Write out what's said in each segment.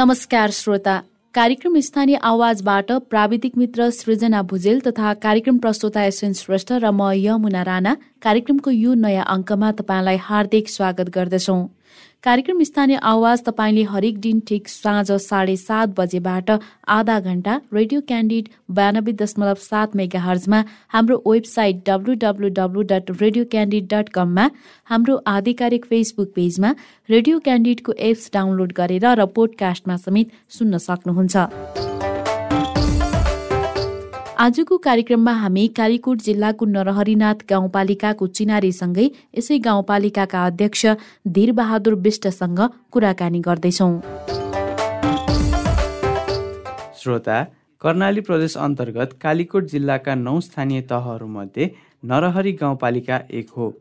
नमस्कार श्रोता। कार्यक्रम स्थानीय आवाजबाट प्राविधिक मित्र सृजना भुजेल तथा कार्यक्रम प्रस्तुता एसएन श्रेष्ठ र म यमुना राणा। कार्यक्रमको यो नयाँ अङ्कमा तपाईँलाई हार्दिक स्वागत गर्दछौँ। कार्यक्रम स्थानीय आवाज तपाईँले हरेक दिन ठिक साँझ साढे सात बजेबाट आधा घण्टा रेडियो क्यान्डिड बयानब्बे दशमलव सात मेगा हर्जमा हाम्रो website W W W dot radio candid dot कममा हाम्रो आधिकारिक फेसबुक पेजमा रेडियो क्यान्डिडको एप्स डाउनलोड गरेर र पोडकास्टमा समेत सुन्न सक्नुहुन्छ। आजको कार्यक्रममा हामी कालीकोट जिल्लाको नरहरिनाथ गाउँपालिकाको चिनारीसँगै यसै गाउँपालिकाका अध्यक्ष धीरबहादुर विष्टसँग कुराकानी गर्दैछौँ। श्रोता कर्णाली प्रदेश अन्तर्गत कालीकोट जिल्लाका नौ स्थानीय तहहरूमध्ये नरहरी गाउँपालिका एक हो।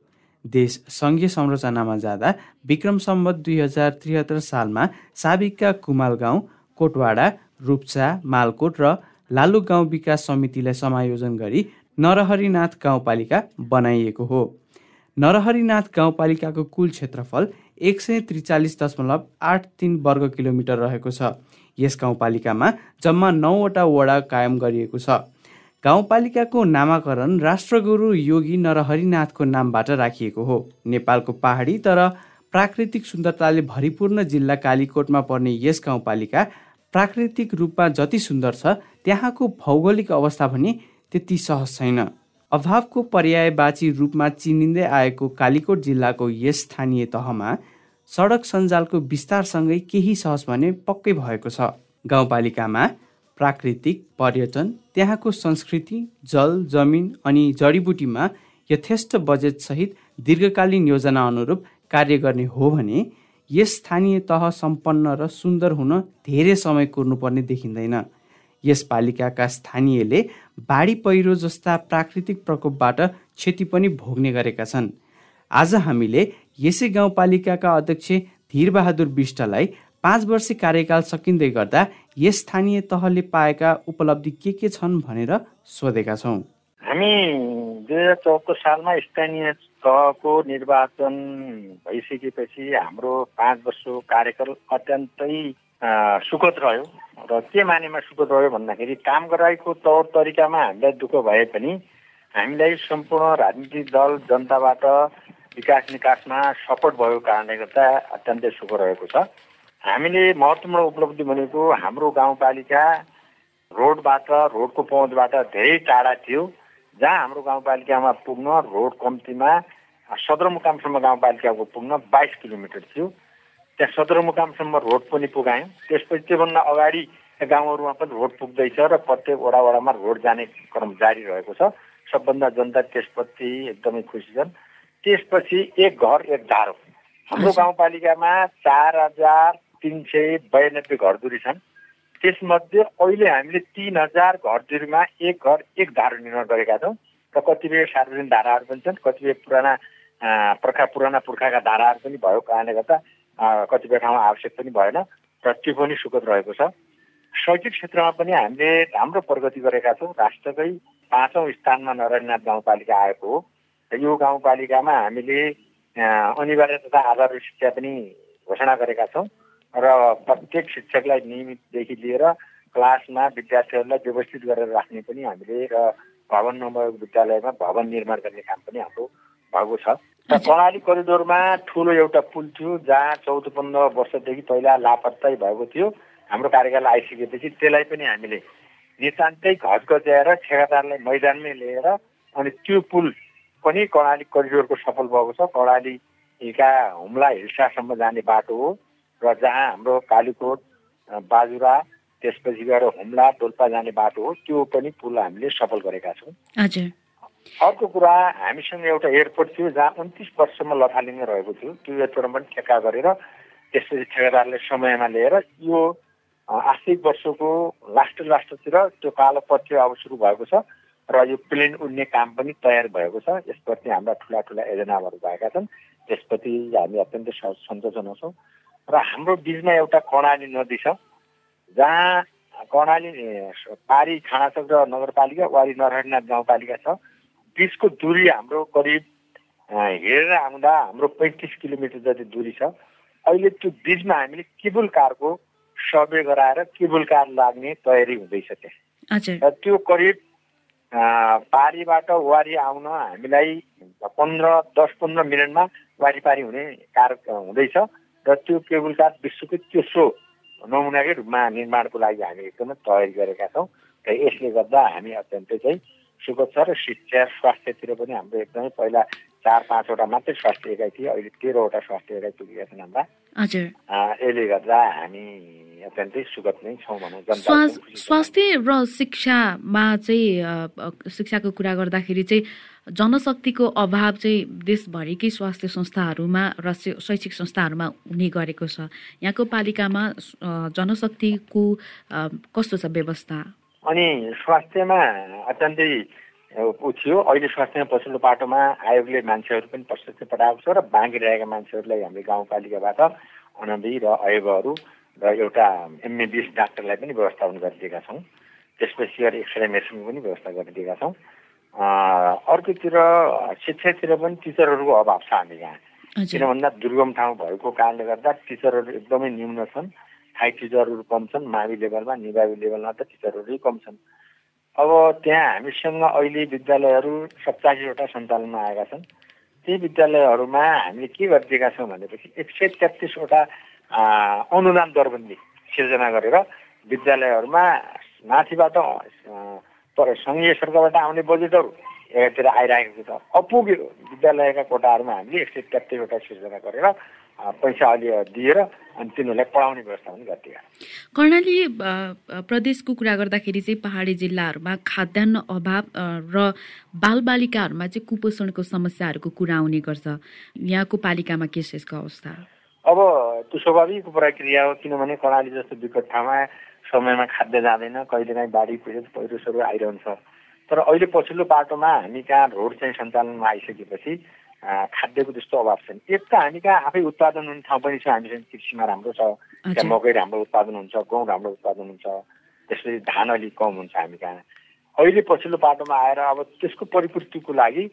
देश सङ्घीय संरचनामा जाँदा विक्रम सम्बत दुई हजार त्रिहत्तर सालमा साबिकका कुमाल गाउँ कोटवाडा रूप्चा मालकोट र लालु गाउँ विकास समितिलाई समायोजन गरी नरहरिनाथ गाउँपालिका बनाइएको हो। नरहरिनाथ गाउँपालिकाको कुल क्षेत्रफल एक सय त्रिचालिस दशमलव आठ तिन वर्ग किलोमिटर रहेको छ। यस गाउँपालिकामा जम्मा नौवटा वडा कायम गरिएको छ। गाउँपालिकाको नामाकरण राष्ट्रगुरु योगी नरहरिनाथको नामबाट राखिएको हो। नेपालको पहाडी तर प्राकृतिक सुन्दरताले भरिपूर्ण जिल्ला कालीकोटमा पर्ने यस गाउँपालिका प्राकृतिक रूपमा जति सुन्दर छ त्यहाँको भौगोलिक अवस्था भने त्यति सहज छैन। अभावको पर्यायवाची रूपमा चिनिँदै आएको कालीकोट जिल्लाको यस स्थानीय तहमा सडक सञ्जालको विस्तारसँगै केही सहज भने पक्कै भएको छ। गाउँपालिकामा प्राकृतिक पर्यटन त्यहाँको संस्कृति जल जमिन अनि जडीबुटीमा यथेष्ट बजेटसहित दीर्घकालीन योजना अनुरूप कार्य गर्ने हो भने यस स्थानीय तह सम्पन्न र सुन्दर हुन धेरै समय कुर्नुपर्ने देखिँदैन। यस पालिकाका स्थानीयले बाढी पहिरो जस्ता प्राकृतिक प्रकोपबाट क्षति पनि भोग्ने गरेका छन्। आज हामीले यसै गाउँपालिकाका अध्यक्ष धीरबहादुर विष्टलाई पाँच वर्ष कार्यकाल सकिँदै गर्दा यस स्थानीय तहले पाएका उपलब्धि के के छन् भनेर सोधेका छौँ। हामी दुई हजार चौहत्तर सालमा स्थानीय तहको निर्वाचन भइसकेपछि हाम्रो पाँच वर्षको कार्यकाल अत्यन्तै सुखद रह्यो। र के मानेमा सुखद रह्यो भन्दाखेरि काम गराएको तौर तरिकामा हामीलाई दुःख भए पनि हामीलाई सम्पूर्ण राजनीतिक दल जनताबाट विकास निकासमा सपोर्ट भएको कारणले गर्दा अत्यन्तै सुख रहेको छ। हामीले महत्त्वपूर्ण उपलब्धि भनेको हाम्रो गाउँपालिका रोडबाट रोडको पहुँचबाट धेरै टाढा थियो। जहाँ हाम्रो गाउँपालिकामा पुग्न रोड कम्तीमा सदरमुकामसम्म गाउँपालिकाको पुग्न बाइस किलोमिटर थियो। त्यहाँ सदरमुकामसम्म रोड पनि पुगायौँ। त्यसपछि त्योभन्दा अगाडि गाउँहरूमा पनि रोड पुग्दैछ र प्रत्येक वडा वडामा रोड जाने क्रम जारी रहेको छ। सबभन्दा जनता त्यसप्रति एकदमै खुसी छन्। त्यसपछि एक घर एक धारो। हाम्रो गाउँपालिकामा चार हजार तिन सय बयानब्बे घरधुरी छन्। त्यसमध्ये अहिले हामीले तिन हजार घरधुरीमा एक घर एक धारो निर्माण गरेका छौँ। र कतिपय सार्वजनिक धाराहरू पनि छन् कतिपय पुराना पुर्खा पुराना पुर्खाका धाराहरू पनि भएको कारणले गर्दा कतिपय ठाउँमा आवश्यक पनि भएन र त्यो पनि सुखद रहेको छ। शैक्षिक क्षेत्रमा पनि हामीले राम्रो प्रगति गरेका छौँ। राष्ट्रकै पाँचौँ स्थानमा नरनाथ गाउँपालिका आएको हो। यो गाउँपालिकामा हामीले अनिवार्य तथा आधारभूत शिक्षा पनि घोषणा गरेका छौँ। र प्रत्येक शिक्षकलाई नियमितदेखि लिएर क्लासमा विद्यार्थीहरूलाई व्यवस्थित गरेर राख्ने पनि हामीले र भवन नभएको विद्यालयमा भवन निर्माण गर्ने काम पनि हाम्रो भएको छ। र कर्णाली करिडोरमा ठुलो एउटा पुल थियो जहाँ चौध पन्ध्र वर्षदेखि पहिला लापत्तै भएको थियो। हाम्रो कार्यकाल आइसकेपछि त्यसलाई पनि हामीले नितान्तै घच गच्याएर ठेगादारलाई मैदानमै लिएर अनि त्यो पुल पनि कर्णाली करिडोरको सफल भएको छ। कर्णालीका हुम्ला हिल्सासम्म जाने बाटो हो। र जहाँ हाम्रो कालीकोट बाजुरा त्यसपछि गएर हुम्ला डोल्पा जाने बाटो हो त्यो पनि पुल हामीले सफल गरेका छौँ। अर्को कुरा हामीसँग एउटा एयरपोर्ट थियो जहाँ उन्तिस वर्षसम्म लथालिङ्ग रहेको थियो। त्यो एयरपोर्टमा पनि ठेक्का गरेर त्यसपछि ठेकेदारले समयमा लिएर यो आर्थिक वर्षको लास्ट लास्टतिर त्यो कालो पथ्य अब सुरु भएको छ र यो प्लेन उड्ने काम पनि तयार भएको छ। यसप्रति हाम्रा ठुला ठुला योजनाहरू भएका छन्। त्यसप्रति हामी अत्यन्तै सन्तोष जनाउँछौँ। र हाम्रो बिचमा एउटा कर्णाली नदी छ जहाँ कर्णाली पारी खानाचक र नगरपालिका वारी नरहरिनाथ गाउँपालिका छ। बिचको दूरी हाम्रो करिब हेरेर आउँदा हाम्रो पैँतिस किलोमिटर जति दूरी छ। अहिले त्यो बिचमा हामीले केबुल कारको सर्वे गराएर केबुल कार लाग्ने तयारी हुँदैछ त्यहाँ। र त्यो करिब पारीबाट वारी आउन हामीलाई पन्ध्र दस पन्ध्र मिनटमा वारिपारी हुने कार हुँदैछ। र त्यो केबुल कार विश्वकै तेस्रो नमुनाकै रूपमा निर्माणको लागि हामी एकदमै तयारी गरेका छौँ र यसले गर्दा हामी अत्यन्तै चाहिँ छ र शिक्षा स्वास्थ्यतिर पनि हाम्रो एकदमै पहिला चार पाँचवटा मात्रै स्वास्थ्य एकाइ थिए अहिले तेह्रवटा स्वास्थ्य एकाइ पुगेका छन् हाम्रा यसले गर्दा हामी अत्यन्तै सुखद नै छौँ भनौँ स्वास्थ्य र शिक्षामा चाहिँ शिक्षाको कुरा गर्दाखेरि चाहिँ जनशक्तिको अभाव चाहिँ देशभरिकै स्वास्थ्य संस्थाहरूमा र शैक्षिक संस्थाहरूमा हुने गरेको छ। यहाँको पालिकामा जनशक्तिको कस्तो छ व्यवस्था? अनि स्वास्थ्यमा अत्यन्तै ऊ थियो अहिले स्वास्थ्यमा पछिल्लो बाटोमा आयोगले मान्छेहरू पनि प्रशस्त पठाएको छ र बाँकी रहेका मान्छेहरूलाई हाम्रो गाउँपालिकाबाट अनबी र अयोगहरू र एउटा एमबिबिएस डाक्टरलाई पनि व्यवस्थापन गरिदिएका छौँ। त्यसपछि गएर एक्सरे मेसिनको पनि व्यवस्था गरिदिएका छौँ। अर्कोतिर शिक्षातिर पनि टिचरहरूको अभाव छ हामी यहाँ। किन भन्दा दुर्गम ठाउँ भएको कारणले गर्दा टिचरहरू एकदमै न्यून छन्। हाई टिचरहरू कम छन्। मावि लेभलमा निभावी लेभलमा त टिचरहरू कम छन्। अब त्यहाँ हामीसँग अहिले विद्यालयहरू सत्ताइसवटा सञ्चालनमा आएका छन्। ती विद्यालयहरूमा हामीले के गरिदिएका छौँ भनेपछि एक सय तेत्तिसवटा अनुदान दरबन्दी सिर्जना गरेर विद्यालयहरूमा माथिबाट तर सङ्घीय सरकारबाट आउने बजेटहरू एकातिर आइरहेको छ। अपुग्यो विद्यालयका कोटाहरूमा हामीले एक सय तेत्तिसवटा सिर्जना गरेर पैसा अलि दिएर अनि तिनीहरूलाई पढाउने व्यवस्था पनि गरिदियो कर्णाली प्रदेशको कुरा गर्दाखेरि चाहिँ पहाडी जिल्लाहरूमा खाद्यान्न अभाव र बालबालिकाहरूमा चाहिँ कुपोषणको समस्याहरूको कुरा आउने गर्छ। यहाँको पालिकामा के छ यसको अवस्था? अब त्यो स्वाभाविक प्रक्रिया हो किनभने कर्णाली जस्तो विकट ठाउँमा समयमा खाद्य जाँदैन कहिलेकाहीँ बाढी पीडित पहिरोसहरू आइरहन्छ। तर अहिले पछिल्लो बाटोमा हामी कहाँ रोड चाहिँ सञ्चालनमा आइसकेपछि खाद्यको त्यस्तो अभाव छैन। एक त हामी कहाँ आफै उत्पादन हुने ठाउँ पनि छ हामीसँग कृषिमा राम्रो छ। त्यहाँ मकै राम्रो उत्पादन हुन्छ गहुँ राम्रो उत्पादन हुन्छ। त्यसपछि धान अलिक कम हुन्छ हामी कहाँ। अहिले पछिल्लो बाटोमा आएर अब त्यसको परिपूर्तिको लागि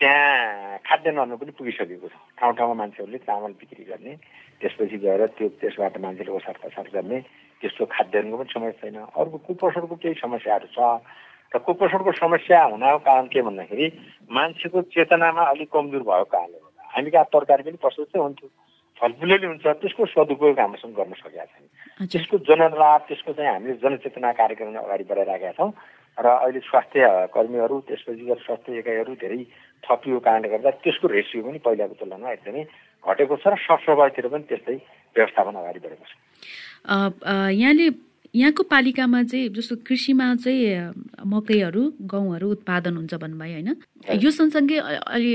त्यहाँ खाद्यान्नहरू पनि पुगिसकेको छ। ठाउँ ठाउँमा मान्छेहरूले चामल बिक्री गर्ने त्यसपछि गएर त्यो त्यसबाट मान्छेले ओसार पसार गर्ने त्यस्तो खाद्यान्नको पनि समस्या छैन। अर्को कुपोषणको केही समस्याहरू छ। र कुपोषणको समस्या हुनको कारण के भन्दाखेरि मान्छेको चेतनामा अलिक कमजोर भएको कारणले गर्दा। हामी कहाँ तरकारी पनि प्रशस्तै हुन्थ्यो। फलफुलले हुन्छ त्यसको सदुपयोग हामीसँग गर्न सकेका छैन। त्यसको जनलाभ त्यसको चाहिँ हामीले जनचेतना कार्यक्रम अगाडि बढाइराखेका छौँ। र अहिले स्वास्थ्य कर्मीहरू त्यसपछि स्वास्थ्य एकाइहरू धेरै थपिएको कारणले गर्दा त्यसको रेसियो पनि पहिलाको तुलनामा एकदमै घटेको छ र सरसफाइतिर पनि त्यस्तै व्यवस्थापन अगाडि बढेको छ। यहाँले यहाँको पालिकामा चाहिँ जस्तो कृषिमा चाहिँ मकैहरू गहुँहरू उत्पादन हुन्छ भन्नुभयो होइन? यो सँगसँगै अलि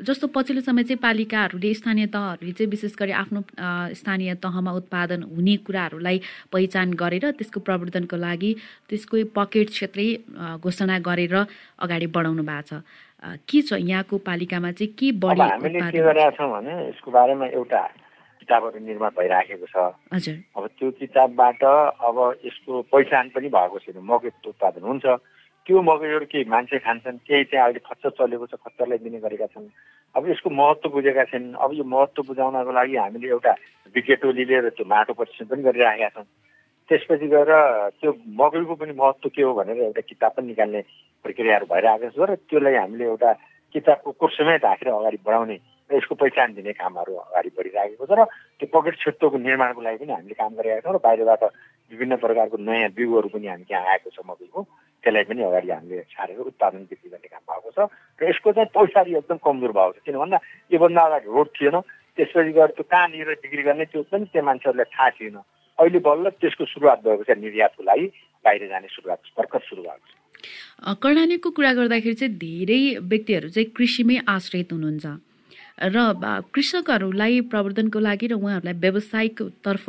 जस्तो पछिल्लो समय चाहिँ पालिकाहरूले स्थानीय तहहरूले चाहिँ विशेष गरी आफ्नो स्थानीय तहमा उत्पादन हुने कुराहरूलाई पहिचान गरेर त्यसको प्रवर्धनको लागि त्यसको पकेट क्षेत्रै घोषणा गरेर अगाडि बढाउनु भएको छ। के छ यहाँको पालिकामा चाहिँ के बढी हामीले के गरेका छौँ भने यसको बारेमा एउटा किताबहरू निर्माण भइराखेको छ। अब त्यो किताबबाट अब यसको पहिचान पनि भएको छैन। मकै उत्पादन हुन्छ। त्यो मकैहरू केही मान्छे खान्छन् केही चाहिँ अहिले खच्चर चलेको छ खच्चरलाई दिने गरेका छन्। अब यसको महत्त्व बुझेका छैनन् अब यो महत्त्व बुझाउनको लागि हामीले एउटा विकेटोली लिएर त्यो माटो परीक्षण पनि गरिराखेका छौँ। त्यसपछि गएर त्यो मकैको पनि महत्त्व के हो भनेर एउटा किताब पनि निकाल्ने प्रक्रियाहरू भइरहेको छ र त्यसलाई हामीले एउटा किताबको कोर्समै राखेर अगाडि बढाउने यसको पहिचान दिने कामहरू अगाडि बढिरहेको छ र त्यो पकेट क्षेत्रको निर्माणको लागि पनि हामीले काम गरिरहेका छौँ र बाहिरबाट विभिन्न प्रकारको नयाँ बिउहरू पनि हामी त्यहाँ आएको छ मकैको त्यसलाई पनि अगाडि हामीले छारेर उत्पादन वृद्धि गर्ने काम भएको छ र यसको चाहिँ पैसा एकदम कमजोर भएको छ। किन भन्दा योभन्दा अगाडि रोड थिएन त्यसपछि गएर त्यो कहाँनिर बिक्री गर्ने त्यो पनि त्यो मान्छेहरूलाई थाहा थिएन। अहिले बल्ल त्यसको सुरुवात भएको छ निर्यातको लागि बाहिर जाने सुरुवात भर्खर सुरु भएको छ कर्णालीको कुरा गर्दाखेरि चाहिँ धेरै व्यक्तिहरू चाहिँ कृषिमै आश्रित हुनुहुन्छ। र कृषकहरूलाई प्रवर्धनको लागि र उहाँहरूलाई व्यावसायिक तर्फ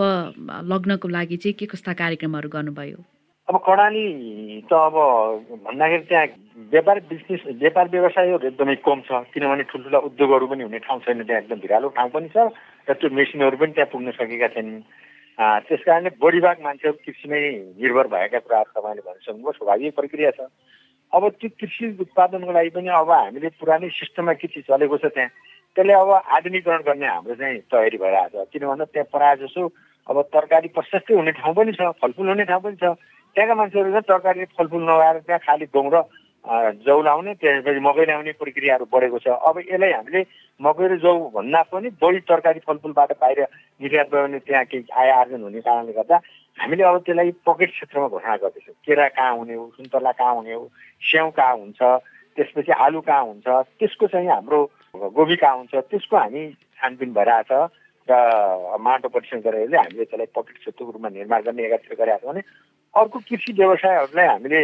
लग्नको लागि चाहिँ के कस्ता कार्यक्रमहरू गर्नुभयो? अब कर्णाली त अब भन्दाखेरि त्यहाँ व्यापार बिजनेस व्यापार व्यवसायहरू एकदमै कम छ। किनभने ठुल्ठुला उद्योगहरू पनि हुने ठाउँ छैन त्यहाँ एकदम भिरालो ठाउँ पनि छ र त्यो मेसिनहरू पनि त्यहाँ पुग्न सकेका छैनन् त्यस कारणले बढी भाग मान्छेहरू कृषिमै निर्भर भएका कुराहरू तपाईँले भनिसक्नुभयो स्वाभाविक प्रक्रिया छ। अब त्यो कृषि उत्पादनको लागि पनि अब हामीले पुरानै सिस्टममा कृषि चलेको छ त्यहाँ? त्यसले अब आधुनिकरण गर्ने हाम्रो चाहिँ तयारी भइरहेको छ। किन भन्दा त्यहाँ प्रायः जसो अब तरकारी प्रशस्तै हुने ठाउँ पनि छ फलफुल हुने ठाउँ पनि छ। त्यहाँका मान्छेहरू चाहिँ तरकारी फलफुल नभएर त्यहाँ खालि गहुँ र जौ लाउने त्यसपछि मकै ल्याउने प्रक्रियाहरू बढेको छ। अब यसलाई हामीले मकै र जौ भन्दा पनि बढी तरकारी फलफुलबाट बाहिर निर्यात भयो भने त्यहाँ केही आय आर्जन हुने कारणले गर्दा हामीले अब त्यसलाई पकेट क्षेत्रमा घोषणा गर्दैछौँ। केरा कहाँ हुने हो सुन्तला कहाँ हुने हो स्याउ कहाँ हुन्छ त्यसपछि आलु कहाँ हुन्छ त्यसको चाहिँ हाम्रो गोबी कहाँ हुन्छ त्यसको हामी छानबिन भइरहेछ र माटो परीक्षण गरेर हामीले त्यसलाई पकेट क्षेत्रको रूपमा निर्माण गर्ने एकातिर गरेका छौँ भने अर्को कृषि व्यवसायहरूलाई हामीले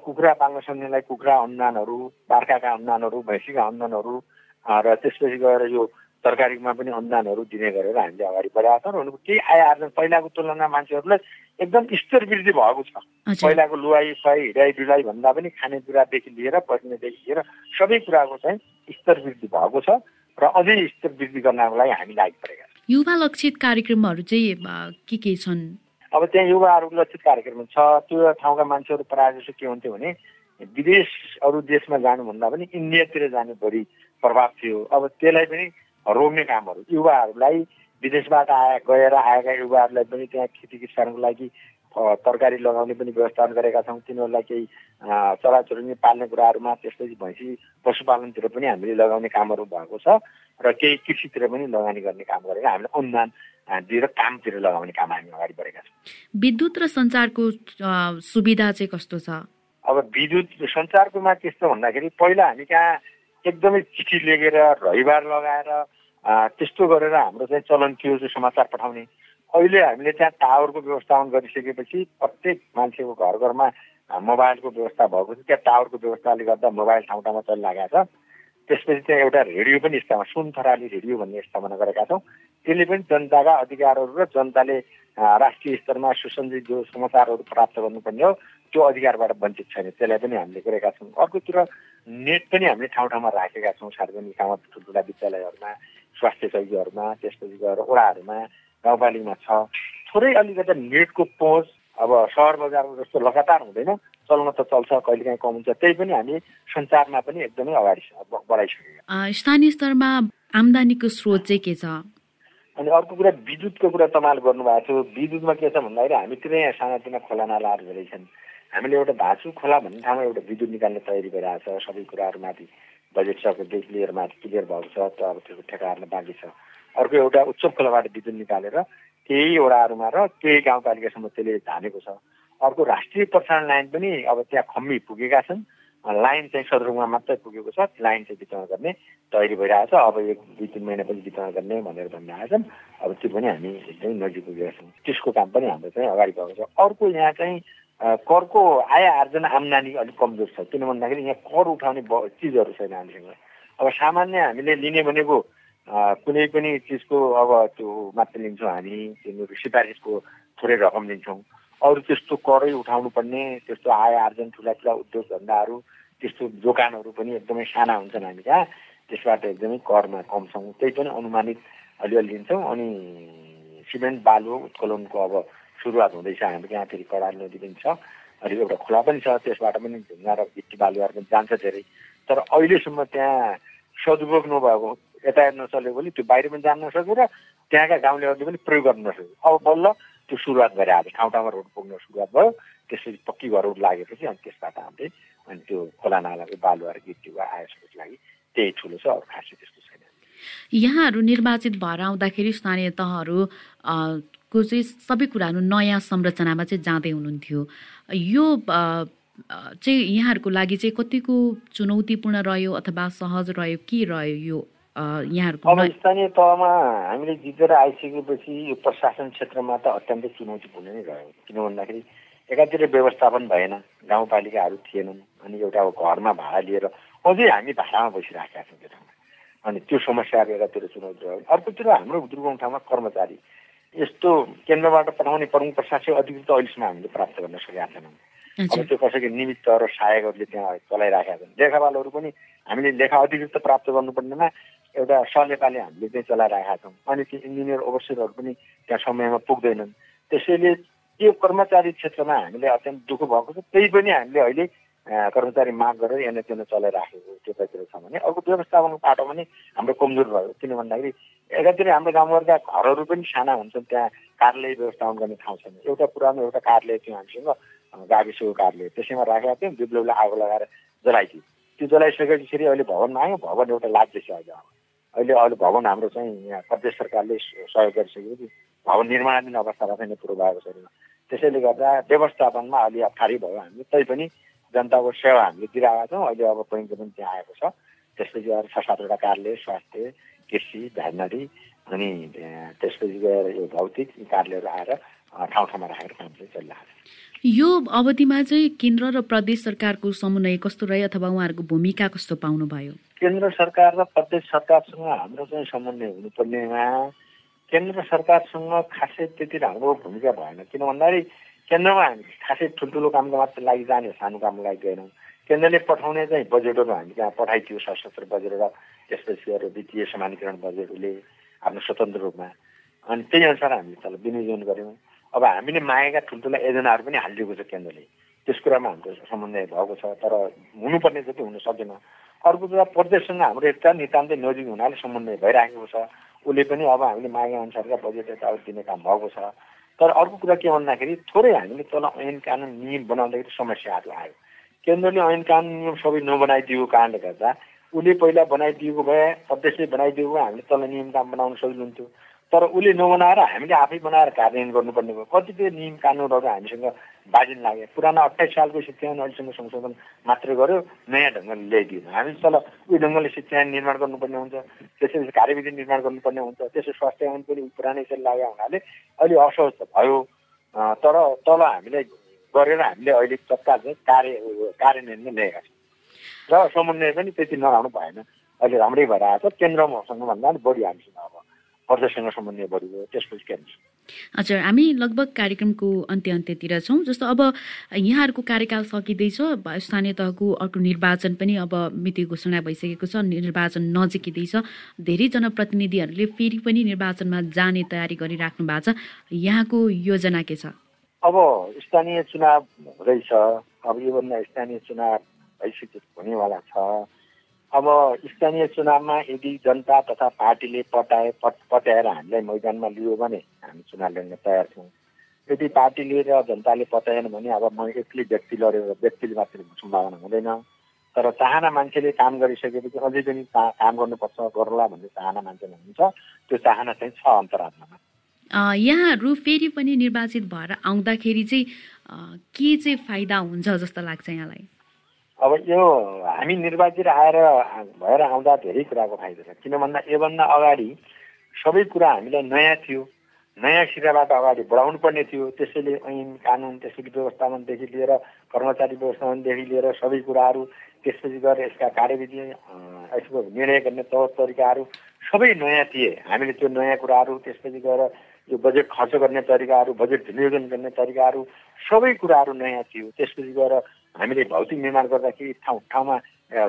कुखुरा पाल्न सक्नेलाई कुखुरा अनुदानहरू बार्खाका अनुदानहरू भैँसीका अनुदानहरू र त्यसपछि गएर यो तरकारीमा पनि अनुदानहरू दिने गरेर हामीले अगाडि बढाएका छौँ। र उनीहरूको केही आय आर्जन पहिलाको तुलनामा मान्छेहरूलाई एकदम स्तर वृद्धि भएको छ। पहिलाको लुवाई खुवाई हिँडाइ डुलाइ भन्दा पनि खानेकुरादेखि लिएर पर्नेदेखि लिएर सबै कुराको चाहिँ स्तर वृद्धि भएको छ र अझै स्तर वृद्धि गर्नको लागि हामी लागि परेका छौँ। युवा लक्षित कार्यक्रमहरू चाहिँ के के छन्? अब त्यहाँ युवाहरूको लक्षित कार्यक्रम छ। त्यो ठाउँका मान्छेहरू प्रायः जसो के हुन्थ्यो भने विदेश अरू देशमा जानुभन्दा पनि इन्डियातिर जाने बढी प्रभाव थियो। अब त्यसलाई पनि रोक्ने कामहरू। युवाहरूलाई विदेशबाट आए गएर आएका युवाहरूलाई पनि त्यहाँ खेती किसानको लागि तरकारी लगाउने पनि व्यवस्थापन गरेका छौँ। तिनीहरूलाई केही चराचुरुङ्गी पाल्ने कुराहरूमा त्यसपछि भैँसी पशुपालनतिर पनि हामीले लगाउने कामहरू भएको छ र केही कृषितिर पनि लगानी गर्ने काम गरेर हामीले अनुदान दिएर कामतिर लगाउने काम हामी अगाडि बढेका छौँ। विद्युत र सञ्चारको सुविधा चाहिँ कस्तो छ? अब विद्युत सञ्चारकोमा त्यस्तो भन्दाखेरि पहिला हामी कहाँ एकदमै चिठी लेखेर रविबार लगाएर त्यस्तो गरेर हाम्रो चाहिँ चलन थियो जो समाचार पठाउने। अहिले हामीले त्यहाँ टावरको व्यवस्थापन गरिसकेपछि प्रत्येक मान्छेको घर घरमा मोबाइलको व्यवस्था भएको छ। त्यहाँ टावरको व्यवस्थाले गर्दा मोबाइल ठाउँ ठाउँमा चलिरहेको छ। त्यसपछि त्यहाँ एउटा रेडियो पनि स्थापना सुनथराली रेडियो भन्ने स्थापना गरेका छौँ। त्यसले पनि जनताका अधिकारहरू र जनताले राष्ट्रिय स्तरमा सुसञ्जित जो समाचारहरू प्राप्त गर्नुपर्ने हो त्यो अधिकारबाट वञ्चित छैन। त्यसलाई पनि हामीले गरेका छौँ। अर्कोतिर नेट पनि हामीले ठाउँ ठाउँमा राखेका छौँ सार्वजनिक ठाउँमा ठुल्ठुला विद्यालयहरूमा स्वास्थ्य चौकीहरूमा त्यसपछि गएर ओडाहरूमा गाउँपालिकामा छ। थोरै अलिकति नेटको पहुँच अब सहर बजारमा जस्तो लगातार हुँदैन। चल्न त चल्छ कहिलेकाहीँ कम हुन्छ। त्यही पनि हामी सञ्चारमा पनि एकदमै अगाडि बढाइसकेका स्थानीय स्तरमा आम्दानीको स्रोत चाहिँ के छ? अनि अर्को कुरा विद्युतको कुरा तपाईँले गर्नुभएको थियो विद्युतमा के छ भन्दाखेरि हामीतिर यहाँ सानातिना खोला नालाहरू धेरै छन्। हामीले एउटा भाँचु खोला भन्ने ठाउँमा एउटा विद्युत निकाल्ने तयारी भइरहेको छ। सबै कुराहरू माथि बजेट सकेदेखि लिएर माथि क्लियर भएको छ त्यो अब त्यो ठेकाहरूलाई बाँकी छ। अर्को एउटा उत्सव खोलाबाट विद्युत निकालेर केही वडाहरूमा र केही गाउँपालिकासम्म त्यसले धानेको छ। अर्को राष्ट्रिय प्रसारण लाइन पनि अब त्यहाँ खम्बी पुगेका छन्। लाइन चाहिँ सदरमुखमा मात्रै पुगेको छ। लाइन चाहिँ वितरण गर्ने तयारी भइरहेको छ। अब एक दुई तिन महिना पनि वितरण गर्ने भनेर भनिरहेका छन्। अब त्यो पनि हामी एकदमै नजिक पुगेका छौँ। त्यसको काम पनि हाम्रो चाहिँ अगाडि गएको छ। अर्को यहाँ चाहिँ करको आय आर्जन आम्दानी अलिक कमजोर छ। किन भन्दाखेरि यहाँ कर उठाउने चिजहरू छैन हामीसँग। अब सामान्य हामीले लिने भनेको कुनै पनि चिजको अब त्यो मात्र लिन्छौँ हामी। सिफारिसको थोरै रकम लिन्छौँ। अरू त्यस्तो करै उठाउनु पर्ने त्यस्तो आय आर्जन ठुला ठुला उद्योग धन्दाहरू त्यस्तो दोकानहरू पनि एकदमै साना हुन्छन् हामी कहाँ त्यसबाट एकदमै करमा कम छौँ। त्यही पनि अनुमानित अलिअलि लिन्छौँ अनि सिमेन्ट बालु उत्खोलनको अब सुरुवात हुँदैछ। हाम्रो यहाँ फेरि कडाल नदी पनि छ अनि एउटा खोला पनि छ त्यसबाट पनि ढुङ्गा र गिटी बालुवाहरू पनि जान्छ धेरै। तर अहिलेसम्म त्यहाँ सदुपयोग नभएको यातायात नचलेको त्यो बाहिर पनि जान नसक्यो र त्यहाँका गाउँलेहरूले पनि प्रयोग गर्न नसक्यो अब बल्ल त्यो सुरुवात गरे आज ठाउँ ठाउँमा रोड पुग्न सुरुवात भयो। त्यसपछि पक्की घरहरू लागेपछि अनि त्यसबाट हामीले अनि त्यो खोला नालाको बालुवा र गिट्टी आएपछि लागि त्यही ठुलो छ अरू खासै त्यस्तो छैन। यहाँहरू निर्वाचित भएर आउँदाखेरि स्थानीय तहहरू को चाहिँ सबै कुराहरू नयाँ संरचनामा चाहिँ जाँदै हुनुहुन्थ्यो। यो चाहिँ यहाँहरूको लागि चाहिँ कतिको चुनौतीपूर्ण रह्यो अथवा सहज रह्यो के रह्यो यो? यहाँहरूको अब स्थानीय तहमा हामीले जितेर आइसकेपछि यो प्रशासन क्षेत्रमा त अत्यन्तै चुनौतीपूर्ण नै रह्यो। किन भन्दाखेरि एकातिर व्यवस्थापन भएन गाउँपालिकाहरू थिएनन् अनि एउटा अब घरमा भाडा लिएर अझै हामी भाडामा बसिराखेका छौँ त्यो ठाउँमा। अनि त्यो समस्याहरू एकातिर चुनौती रह्यो। अर्कोतिर हाम्रो दुर्गम ठाउँमा कर्मचारी। यस्तो केन्द्रबाट पठाउने प्रमुख प्रशासक अधिकृत अहिलेसम्म हामीले प्राप्त गर्न सकेका छैनौँ। अब त्यो कसैको निमित्त र सहायकहरूले त्यहाँ चलाइराखेका छन्। लेखापालहरू पनि हामीले लेखा अधिकृत प्राप्त गर्नुपर्नेमा एउटा सहलेखाले हामीले चाहिँ चलाइरहेका छौँ। अनि त्यो इन्जिनियर ओभरसियरहरू पनि त्यहाँ समयमा पुग्दैनन्। त्यसैले त्यो कर्मचारी क्षेत्रमा हामीले अत्यन्त दुःख भएको छ। त्यही पनि हामीले अहिले कर्मचारी माग गरेर एनएचएन चलाइराखेको त्यतातिर छ भने। अर्को व्यवस्थापनको पाटो पनि हाम्रो कमजोर भयो। किन भन्दाखेरि एकातिर हाम्रो गाउँघरका घरहरू पनि साना हुन्छन्। त्यहाँ कार्यालय व्यवस्थापन गर्ने ठाउँ छैन। एउटा पुरानो एउटा कार्यालय थियो हामीसँग। गाविसको कार्यालय त्यसैमा राखेका थियौँ विप्लवलाई आगो लगाएर जलाइदियो। त्यो जलाइसकेपछि अहिले भवनमा आयो। भवन एउटा लाग्दैछ अहिले अहिले अहिले भवन हाम्रो चाहिँ यहाँ प्रदेश सरकारले सहयोग गरिसकेपछि भवन निर्माणाधीन अवस्थामा छैन पूर्व भएको छैन त्यसैले गर्दा व्यवस्थापनमा अलि अप्ठ्यारी भयो हामी। तैपनि जनताको सेवा हामीले दिइरहेका छौँ। अहिले अब बैङ्क पनि त्यहाँ आएको छ। त्यसपछि गएर छ सातवटा कार्यालय स्वास्थ्य कृषि भेटनरी अनि त्यसपछि गएर यो भौतिक कार्यालयहरू आएर ठाउँ ठाउँमा राखेर काम चाहिँ चलिरहेको छ। यो अवधिमा चाहिँ केन्द्र र प्रदेश सरकारको समन्वय कस्तो रह्यो अथवा उहाँहरूको भूमिका कस्तो पाउनुभयो? केन्द्र सरकार र प्रदेश सरकारसँग हाम्रो चाहिँ समन्वय हुनुपर्नेमा केन्द्र सरकारसँग खासै त्यति राम्रो भूमिका भएन। किन भन्दाखेरि केन्द्रमा हामी खासै ठुल्ठुलो कामको मात्र लागि जाने सानो कामको लागि गएनौँ केन्द्रले पठाउने चाहिँ बजेटहरू हामी त्यहाँ पठाइदियो? सशस्त्र बजेट र त्यसपछि अरू वित्तीय समानीकरण बजेटले आफ्नो स्वतन्त्र रूपमा। अनि त्यही अनुसार हामीले तल विनियोजन गऱ्यौँ। अब हामीले मागेका ठुल्ठुला योजनाहरू पनि हालिदिएको छ केन्द्रले। त्यस कुरामा हाम्रो समन्वय भएको छ तर हुनुपर्ने जति हुन सकेन। अर्को कुरा प्रदेशसँग हाम्रो एकता नितान्तै नजिक हुनाले समन्वय भइराखेको छ। उसले पनि अब हामीले मागे अनुसारका बजेट यताउति दिने काम भएको छ। तर अर्को कुरा के भन्दाखेरि थोरै हामीले तल ऐन कानुन नियम बनाउँदाखेरि समस्याहरू आयो। केन्द्रले ऐन कानुन नियम सबै नबनाइदिएको कारणले गर्दा उसले पहिला बनाइदिएको भए प्रदेशले बनाइदिएको भए हामीले तल नियम काम बनाउन हुन्थ्यो। तर उसले नबनाएर हामीले आफै बनाएर कार्यान्वयन गर्नुपर्ने भयो। कतिपय नियम कानुनहरू हामीसँग बाजिन लाग्यो पुरानो अठाइस सालको शिक्षायन अहिलेसम्म संशोधन मात्रै गर्यो नयाँ ढङ्गले ल्याइदियो। हामी तल उही ढङ्गले शिक्षायन निर्माण गर्नुपर्ने हुन्छ त्यसपछि कार्यविधि निर्माण गर्नुपर्ने हुन्छ त्यसो स्वास्थ्य पनि पुरानै चाहिँ लागेको हुनाले अहिले असहज त भयो तर तल हामीले गरेर हामीले अहिले तत्काल चाहिँ कार्य कार्यान्वयनमा ल्याएका छौँ। र समन्वय पनि त्यति नराम्रो भएन। अहिले राम्रै भएर आएको छ। केन्द्रसँग भन्दा बढी हामीसँग अब प्रदेशसँग समन्वय बढी त्यसपछि केन्द्र हजुर हामी लगभग कार्यक्रमको अन्त्य अन्त्यतिर छौँ। जस्तो अब यहाँहरूको कार्यकाल सकिँदैछ स्थानीय तहको अर्को निर्वाचन पनि अब मिति घोषणा भइसकेको छ निर्वाचन नजिकिँदैछ। धेरै जनप्रतिनिधिहरूले फेरि पनि निर्वाचनमा जाने तयारी गरिराख्नु भएको छ। यहाँको योजना के छ? अब स्थानीय चुनाव हुँदैछ अब योभन्दा स्थानीय चुनाव भइसकेको हुनेवाला छ। अब स्थानीय चुनावमा यदि जनता तथा पार्टीले पटाए पट पट्याएर हामीलाई मैदानमा लियो भने हामी चुनाव लड्न तयार छौँ। यदि पार्टीले र जनताले पटाएन भने अब म एक्लै व्यक्ति लडेर व्यक्तिले मात्रै सम्भावना हुँदैन। तर चाहना मान्छेले काम गरिसकेपछि अझै पनि काम गर्नुपर्छ गरौँला भन्ने चाहना मान्छेमा हुन्छ। त्यो चाहना चाहिँ छ अन्तरात्मामा। यहाँहरू फेरि पनि निर्वाचित भएर आउँदाखेरि चाहिँ के चाहिँ फाइदा हुन्छ जस्तो लाग्छ यहाँलाई? अब यो हामी निर्वाचित आएर भएर आउँदा धेरै कुराको फाइदा छ। किन भन्दा योभन्दा अगाडि सबै कुरा हामीलाई नयाँ थियो नयाँ सिराबाट अगाडि बढाउनु पर्ने थियो। त्यसैले ऐन कानुन त्यसैले व्यवस्थापनदेखि लिएर कर्मचारी व्यवस्थापनदेखि लिएर सबै कुराहरू त्यसपछि गएर यसका कार्यविधि यसको निर्णय गर्ने तौर तरिकाहरू सबै नयाँ थिए। हामीले त्यो नयाँ कुराहरू त्यसपछि गएर यो बजेट खर्च गर्ने तरिकाहरू बजेट विनियोजन गर्ने तरिकाहरू सबै कुराहरू नयाँ थियो। त्यसपछि गएर हामीले भौतिक निर्माण गर्दाखेरि ठाउँ ठाउँमा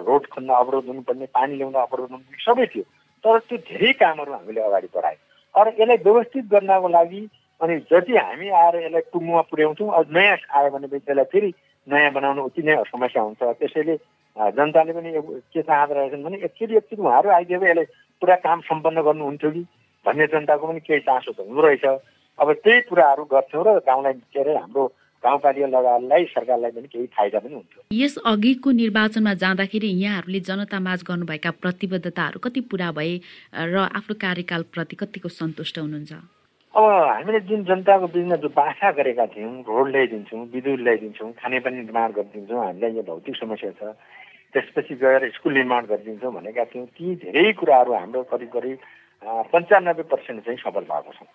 रोड खन्न अवरोध हुनुपर्ने पानी ल्याउन अवरोध हुनुपर्ने सबै थियो। तर त्यो धेरै कामहरू हामीले अगाडि बढायौँ। अरू यसलाई व्यवस्थित गर्नको लागि अनि जति हामी आएर यसलाई टुङ्गोमा पुर्याउँछौँ अब नयाँ आयो भने त्यसलाई फेरि नयाँ बनाउनु उति नै समस्या हुन्छ। त्यसैले जनताले पनि के चाहँदो रहेछन् भने एकचोटि एकचोटि उहाँहरू आइदियो यसलाई पुरा काम सम्पन्न गर्नुहुन्थ्यो कि? भन्ने जनताको पनि केही चासो त हुँदो रहेछ। अब त्यही कुराहरू गर्थ्यौँ र गाउँलाई के अरे हाम्रो गाउँपालिका लगायतलाई सरकारलाई पनि केही फाइदा पनि हुन्थ्यो यस अघिको निर्वाचनमा जाँदाखेरि यहाँहरूले जनतामाझ गर्नुभएका प्रतिबद्धताहरू कति पुरा भए र आफ्नो कार्यकालप्रति कतिको सन्तुष्ट हुनुहुन्छ? अब हामीले जुन जनताको बिचमा जो बाछा गरेका थियौँ रोड ल्याइदिन्छौँ विद्युत ल्याइदिन्छौँ खानेपानी निर्माण गरिदिन्छौँ हामीलाई यो भौतिक समस्या छ त्यसपछि गएर स्कुल निर्माण गरिदिन्छौँ भनेका थियौँ ती धेरै कुराहरू हाम्रो करिब करिब पन्चानब्बे पर्सेन्ट चाहिँ सफल भएको छ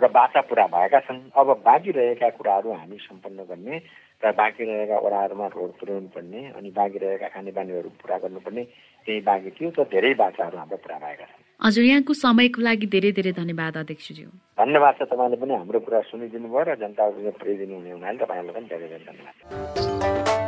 र बाचा पुरा भएका छन्। अब बाँकी रहेका कुराहरू हामी सम्पन्न गर्ने र बाँकी रहेका वडाहरूमा रोड पुर्याउनु पर्ने अनि बाँकी रहेका खानेपानीहरू पुरा गर्नुपर्ने त्यही बाँकी थियो त धेरै बाचाहरू हाम्रो पुरा भएका छन्। हजुर यहाँको समयको लागि धेरै धेरै धन्यवाद अध्यक्षज्यू। धन्यवाद छ तपाईँले पनि हाम्रो कुरा सुनिदिनु भयो र जनताको प्रेरिदिनु हुने हुनाले तपाईँहरूलाई पनि धेरै धेरै धन्यवाद।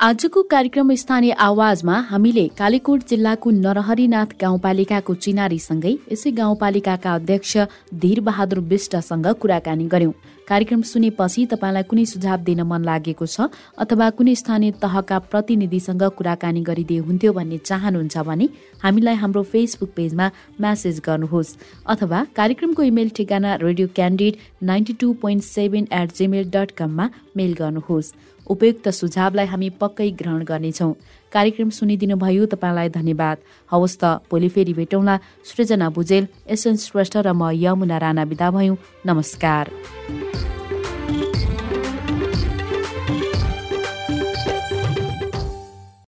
आजको कार्यक्रम स्थानीय आवाजमा हामीले कालीकोट जिल्लाको नरहरिनाथ गाउँपालिकाको चिनारीसँगै यसै गाउँपालिकाका अध्यक्ष धीर बहादुर विष्टसँग कुराकानी गर्यौं कार्यक्रम सुनेपछि तपाईँलाई कुनै सुझाव दिन मन लागेको छ अथवा कुनै स्थानीय तहका प्रतिनिधिसँग कुराकानी गरिदिए हुन्थ्यो भन्ने चाहनुहुन्छ भने हामीलाई हाम्रो फेसबुक पेजमा म्यासेज गर्नुहोस् अथवा कार्यक्रमको इमेल ठेगाना radio candid ninety two point seven at Gmail dot कममा मेल गर्नुहोस्। उपयुक्त सुझावलाई हामी पक्कै ग्रहण गर्नेछौँ। कार्यक्रम सुनिदिनु भयो तपाईँलाई धन्यवाद। हवस् त भोलि फेरि भेटौँला। सृजना भुजेल एसएन श्रेष्ठ र म यमुना राणा विदा भयौँ। नमस्कार।